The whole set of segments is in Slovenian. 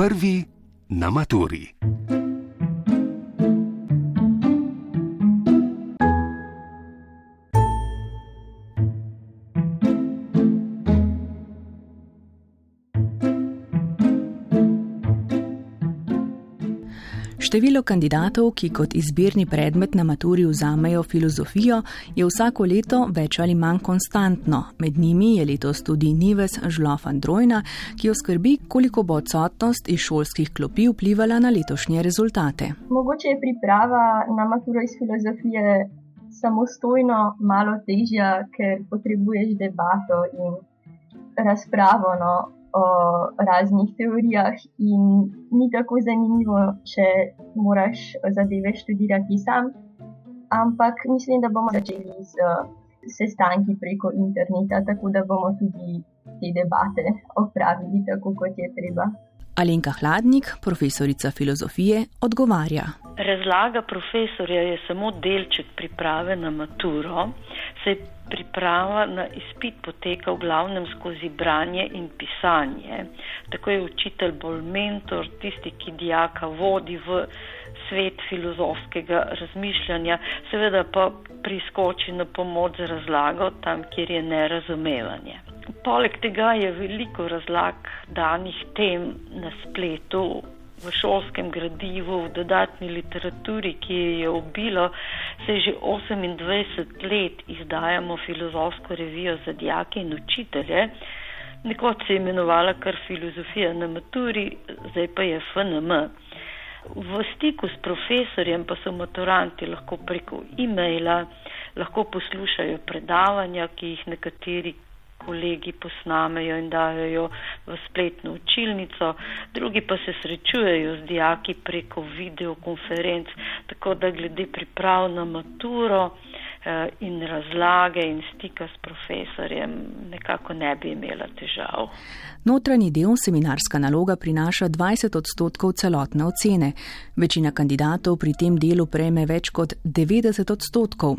Prvi na maturi. Število kandidatov, ki kot izbirni predmet na maturi vzamejo filozofijo, je vsako leto več ali manj konstantno. Med njimi je letos tudi Nives Žlofan Drojna, ki jo skrbi, koliko bo odsotnost iz šolskih klopi vplivala na letošnje rezultate. Mogoče je priprava na maturo iz filozofije samostojno malo težja, ker potrebuješ debato in razpravo. No o raznih teorijah, in ni tako zanimivo, če moraš zadeve študirati sam. Ampak mislim, da bomo začeli z sestanki preko interneta, tako da bomo tudi te debate opravili tako, kot je treba. Alenka Hladnik, profesorica filozofije, odgovarja. Razlaga profesorja je samo delček priprave na maturo. Se priprava na izpit poteka v glavnem skozi branje in pisanje. Tako je učitelj bolj mentor, tisti, ki dijaka vodi v svet filozofskega razmišljanja, seveda pa priskoči na pomoč za razlago tam, kjer je nerazumevanje. Poleg tega je veliko razlag danih tem na spletu, v šolskem gradivu, v dodatni literaturi, ki je obilo, se že 28 let izdajamo filozofsko revijo za dijake in učitelje. Nekoč se je imenovala kar filozofija na maturi, zdaj pa je FNM. V stiku s profesorjem pa so maturanti lahko preko e-maila, lahko poslušajo predavanja, ki jih nekateri kolegi posnamejo in dajo v spletno učilnico, drugi pa se srečujejo z dijaki preko videokonferenc, tako da glede priprav na maturo in razlage in stika s profesorjem nekako ne bi imela težav. Notranji del seminarska naloga prinaša 20 odstotkov celotne ocene. Večina kandidatov pri tem delu prejme več kot 90 odstotkov.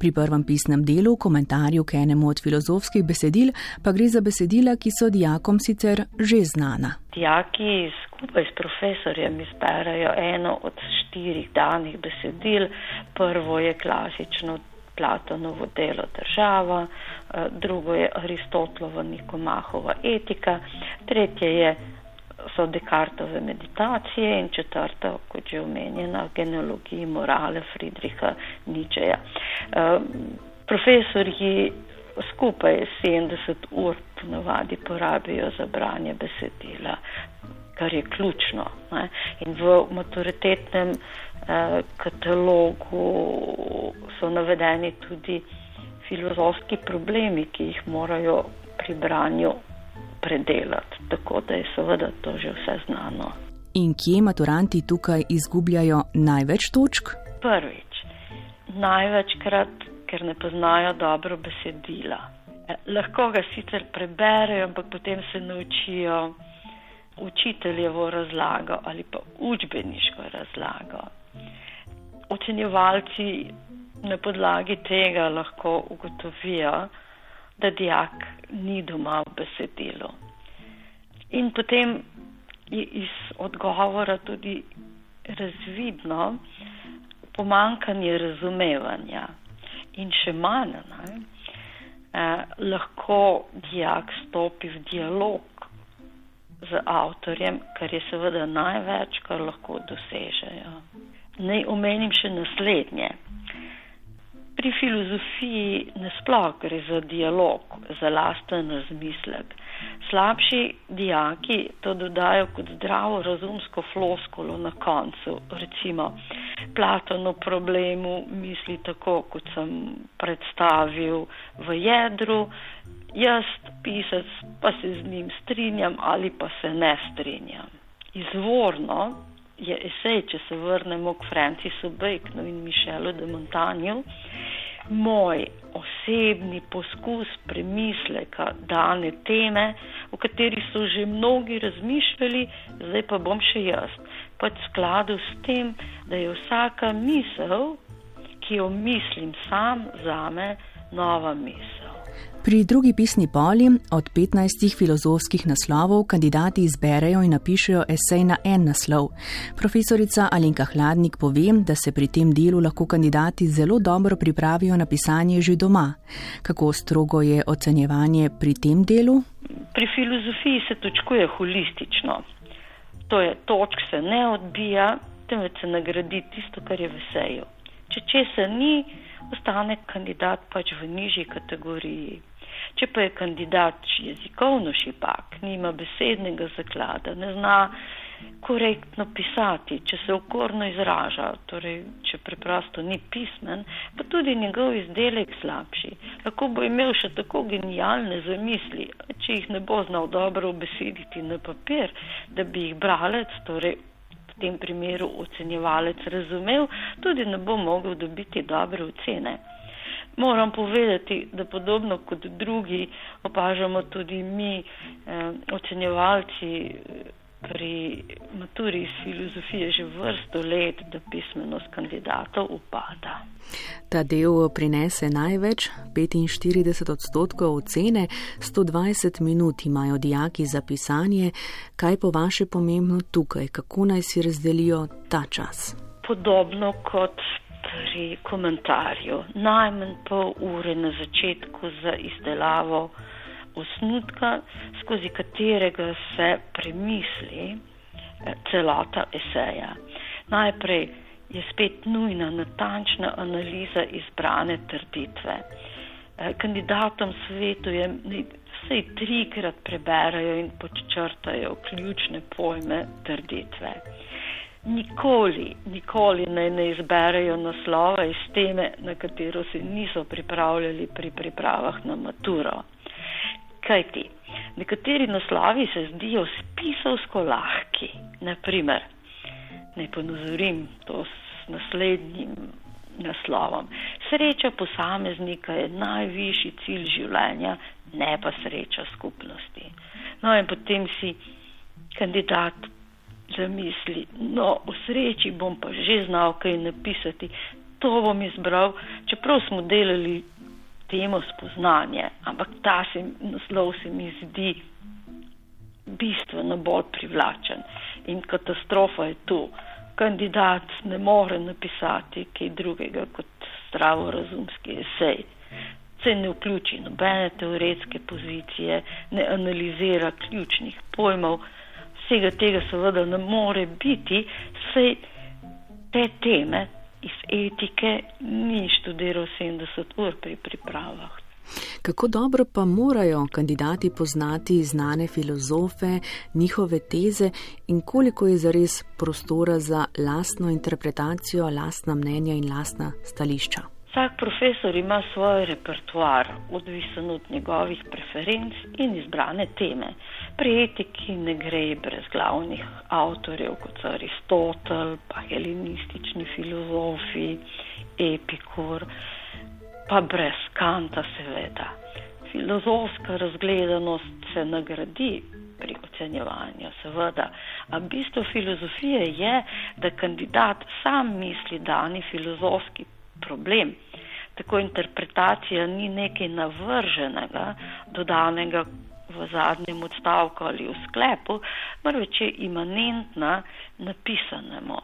Pri prvem pisnem delu, komentarju k enemu od filozofskih besedil, pa gre za besedila, ki so dijakom sicer že znana. Dijaki skupaj s profesorjem izberajo eno od štirih danih besedil. Prvo je klasično Platonovo delo država, eh, drugo je Aristotelova Nikomahova etika, tretje je so Descartove meditacije in četrta, kot že omenjena, genealogija morale Friedricha Ničeja. Eh, profesorji skupaj 70 ur ponovadi porabijo za branje besedila, kar je ključno. Ne? In v maturitetnem eh, katalogu so navedeni tudi filozofski problemi, ki jih morajo pri branju predelati. Tako da je seveda to že vse znano. In kje maturanti tukaj izgubljajo največ točk? Prvič, največkrat, ker ne poznajo dobro besedila. Eh, lahko ga sicer preberejo, ampak potem se naučijo učiteljevo razlago ali pa učbeniško razlago. Ocenjevalci na podlagi tega lahko ugotovijo, da dijak ni doma v besedilu. In potem je iz odgovora tudi razvidno pomankanje razumevanja in še manj. Ne, eh, lahko dijak stopi v dialog z avtorjem, kar je seveda največ, kar lahko dosežejo. Naj omenim še naslednje. Pri filozofiji nasploh gre za dialog, za lasten razmislek. Slabši dijaki to dodajo kot zdravo razumsko floskolo na koncu. Recimo, Platon o problemu misli tako, kot sem predstavil v jedru, jaz, pisac, pa se z njim strinjam ali pa se ne strinjam. Izvorno je esej, če se vrnemo k Francisu Baconu in Mišelu de Montanju, moj osebni poskus premisleka dane teme, o kateri so že mnogi razmišljali, zdaj pa bom še jaz. Pač skladu s tem, da je vsaka misel, ki jo mislim sam, zame nova misel. Pri drugi pisni poli od 15 filozofskih naslovov kandidati izberejo in napišejo esej na en naslov. Profesorica Alenka Hladnik pove, da se pri tem delu lahko kandidati zelo dobro pripravijo na pisanje že doma. Kako strogo je ocenjevanje pri tem delu? Pri filozofiji se točkuje holistično. To je, točk se ne odbija, temveč se nagradi tisto, kar je v eseju. Če česa ni, ostane kandidat pač v nižji kategoriji. Če pa je kandidat jezikovno šipak, nima besednega zaklada, ne zna korektno pisati, če se okorno izraža, torej če preprosto ni pismen, pa tudi njegov izdelek slabši. Lahko bo imel še tako genialne zamisli, če jih ne bo znal dobro obesediti na papir, da bi jih bralec, torej tem primeru ocenjevalec razumel, tudi ne bo mogel dobiti dobre ocene. Moram povedati, da podobno kot drugi opažamo tudi mi, eh, ocenjevalci pri maturi iz filozofije že vrsto let, da pismenost kandidatov upada. Ta del prinese največ, 45 odstotkov ocene, 120 minut imajo dijaki za pisanje. Kaj po vaše pomembno tukaj, kako naj si razdelijo ta čas? Podobno kot pri komentarju. Najmanj pol ure na začetku za izdelavo osnutka, skozi katerega se premisli eh, celota eseja. Najprej je spet nujna natančna analiza izbrane trditve. Eh, kandidatom svetujem, da vsej trikrat preberajo in podčrtajo ključne pojme trditve nikoli, nikoli naj ne izberejo naslova iz teme, na katero se niso pripravljali pri pripravah na maturo. Kaj ti? Nekateri naslovi se zdijo spisovsko lahki. Naprimer, naj ponazorim to s naslednjim naslovom. Sreča posameznika je najvišji cilj življenja, ne pa sreča skupnosti. No in potem si kandidat zamisli, no, v sreči bom pa že znal kaj napisati, to bom izbral, čeprav smo delali temo spoznanje, ampak ta se, naslov se mi zdi bistveno bolj privlačen in katastrofa je tu. Kandidat ne more napisati kaj drugega kot zdravorazumski esej. Se ne vključi nobene teoretske pozicije, ne analizira ključnih pojmov, vsega tega seveda ne more biti, saj te teme iz etike ni študiral 70 ur pri pripravah. Kako dobro pa morajo kandidati poznati znane filozofe, njihove teze in koliko je zares prostora za lastno interpretacijo, lastna mnenja in lastna stališča? Vsak profesor ima svoj repertoar, odvisen od njegovih preferenc in izbrane teme. Pri etiki ne gre brez glavnih avtorjev, kot so Aristotel, pa helenistični filozofi, Epikur, pa brez Kanta seveda. Filozofska razgledanost se nagradi pri ocenjevanju, seveda, a bistvo filozofije je, da kandidat sam misli dani filozofski problem. Tako interpretacija ni nekaj navrženega, dodanega v zadnjem odstavku ali v sklepu, marveč je imanentna napisanemu.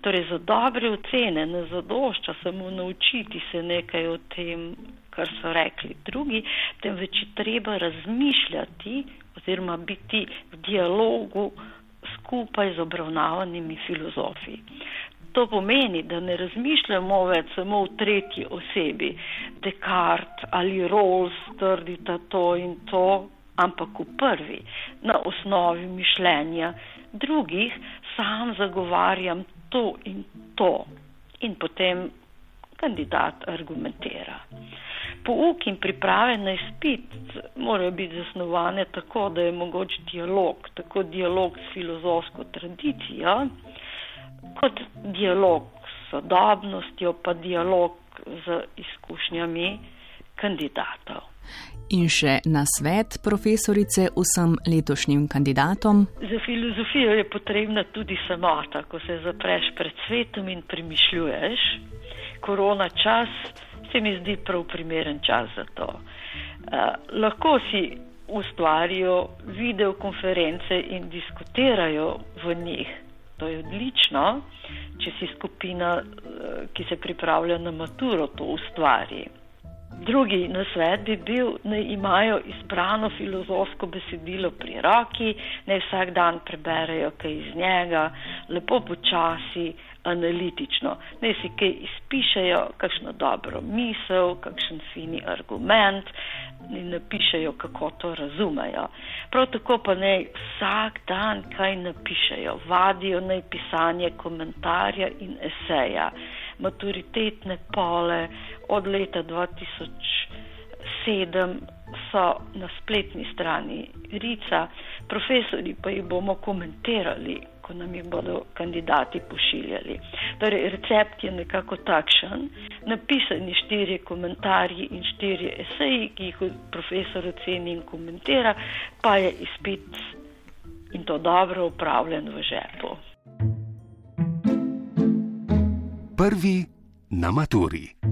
Torej, za dobre ocene ne zadošča samo naučiti se nekaj o tem, kar so rekli drugi, temveč je treba razmišljati oziroma biti v dialogu skupaj z obravnavanimi filozofi. To pomeni, da ne razmišljamo več samo v tretji osebi. Descartes ali Rawls trdita to in to, ampak v prvi, na osnovi mišljenja drugih, sam zagovarjam to in to in potem kandidat argumentira. Pouk in priprave na izpit morajo biti zasnovane tako, da je mogoč dialog, tako dialog s filozofsko tradicijo, kot dialog s sodobnostjo, pa dialog z izkušnjami kandidatov. In še na svet profesorice vsem letošnjim kandidatom. Za filozofijo je potrebna tudi samota, ko se zapreš pred svetom in premišljuješ. Korona čas se mi zdi prav primeren čas za to. lahko si ustvarijo videokonference in diskutirajo v njih. To je odlično, če si skupina, ki se pripravlja na maturo, to ustvari. Drugi nasvet bi bil, da imajo izbrano filozofsko besedilo pri roki, naj vsak dan preberejo kaj iz njega, lepo počasi, analitično. Naj si kaj izpišejo, kakšno dobro misel, kakšen fini argument in napišejo, kako to razumejo. Prav tako pa naj vsak dan kaj napišejo, vadijo naj pisanje komentarja in eseja maturitetne pole od leta 2007 so na spletni strani Rica, profesori pa jih bomo komentirali, ko nam jih bodo kandidati pošiljali. Torej, recept je nekako takšen, napisani štiri komentarji in štiri eseji, ki jih profesor oceni in komentira, pa je izpit in to dobro upravljen v žepu. Prvi na maturi.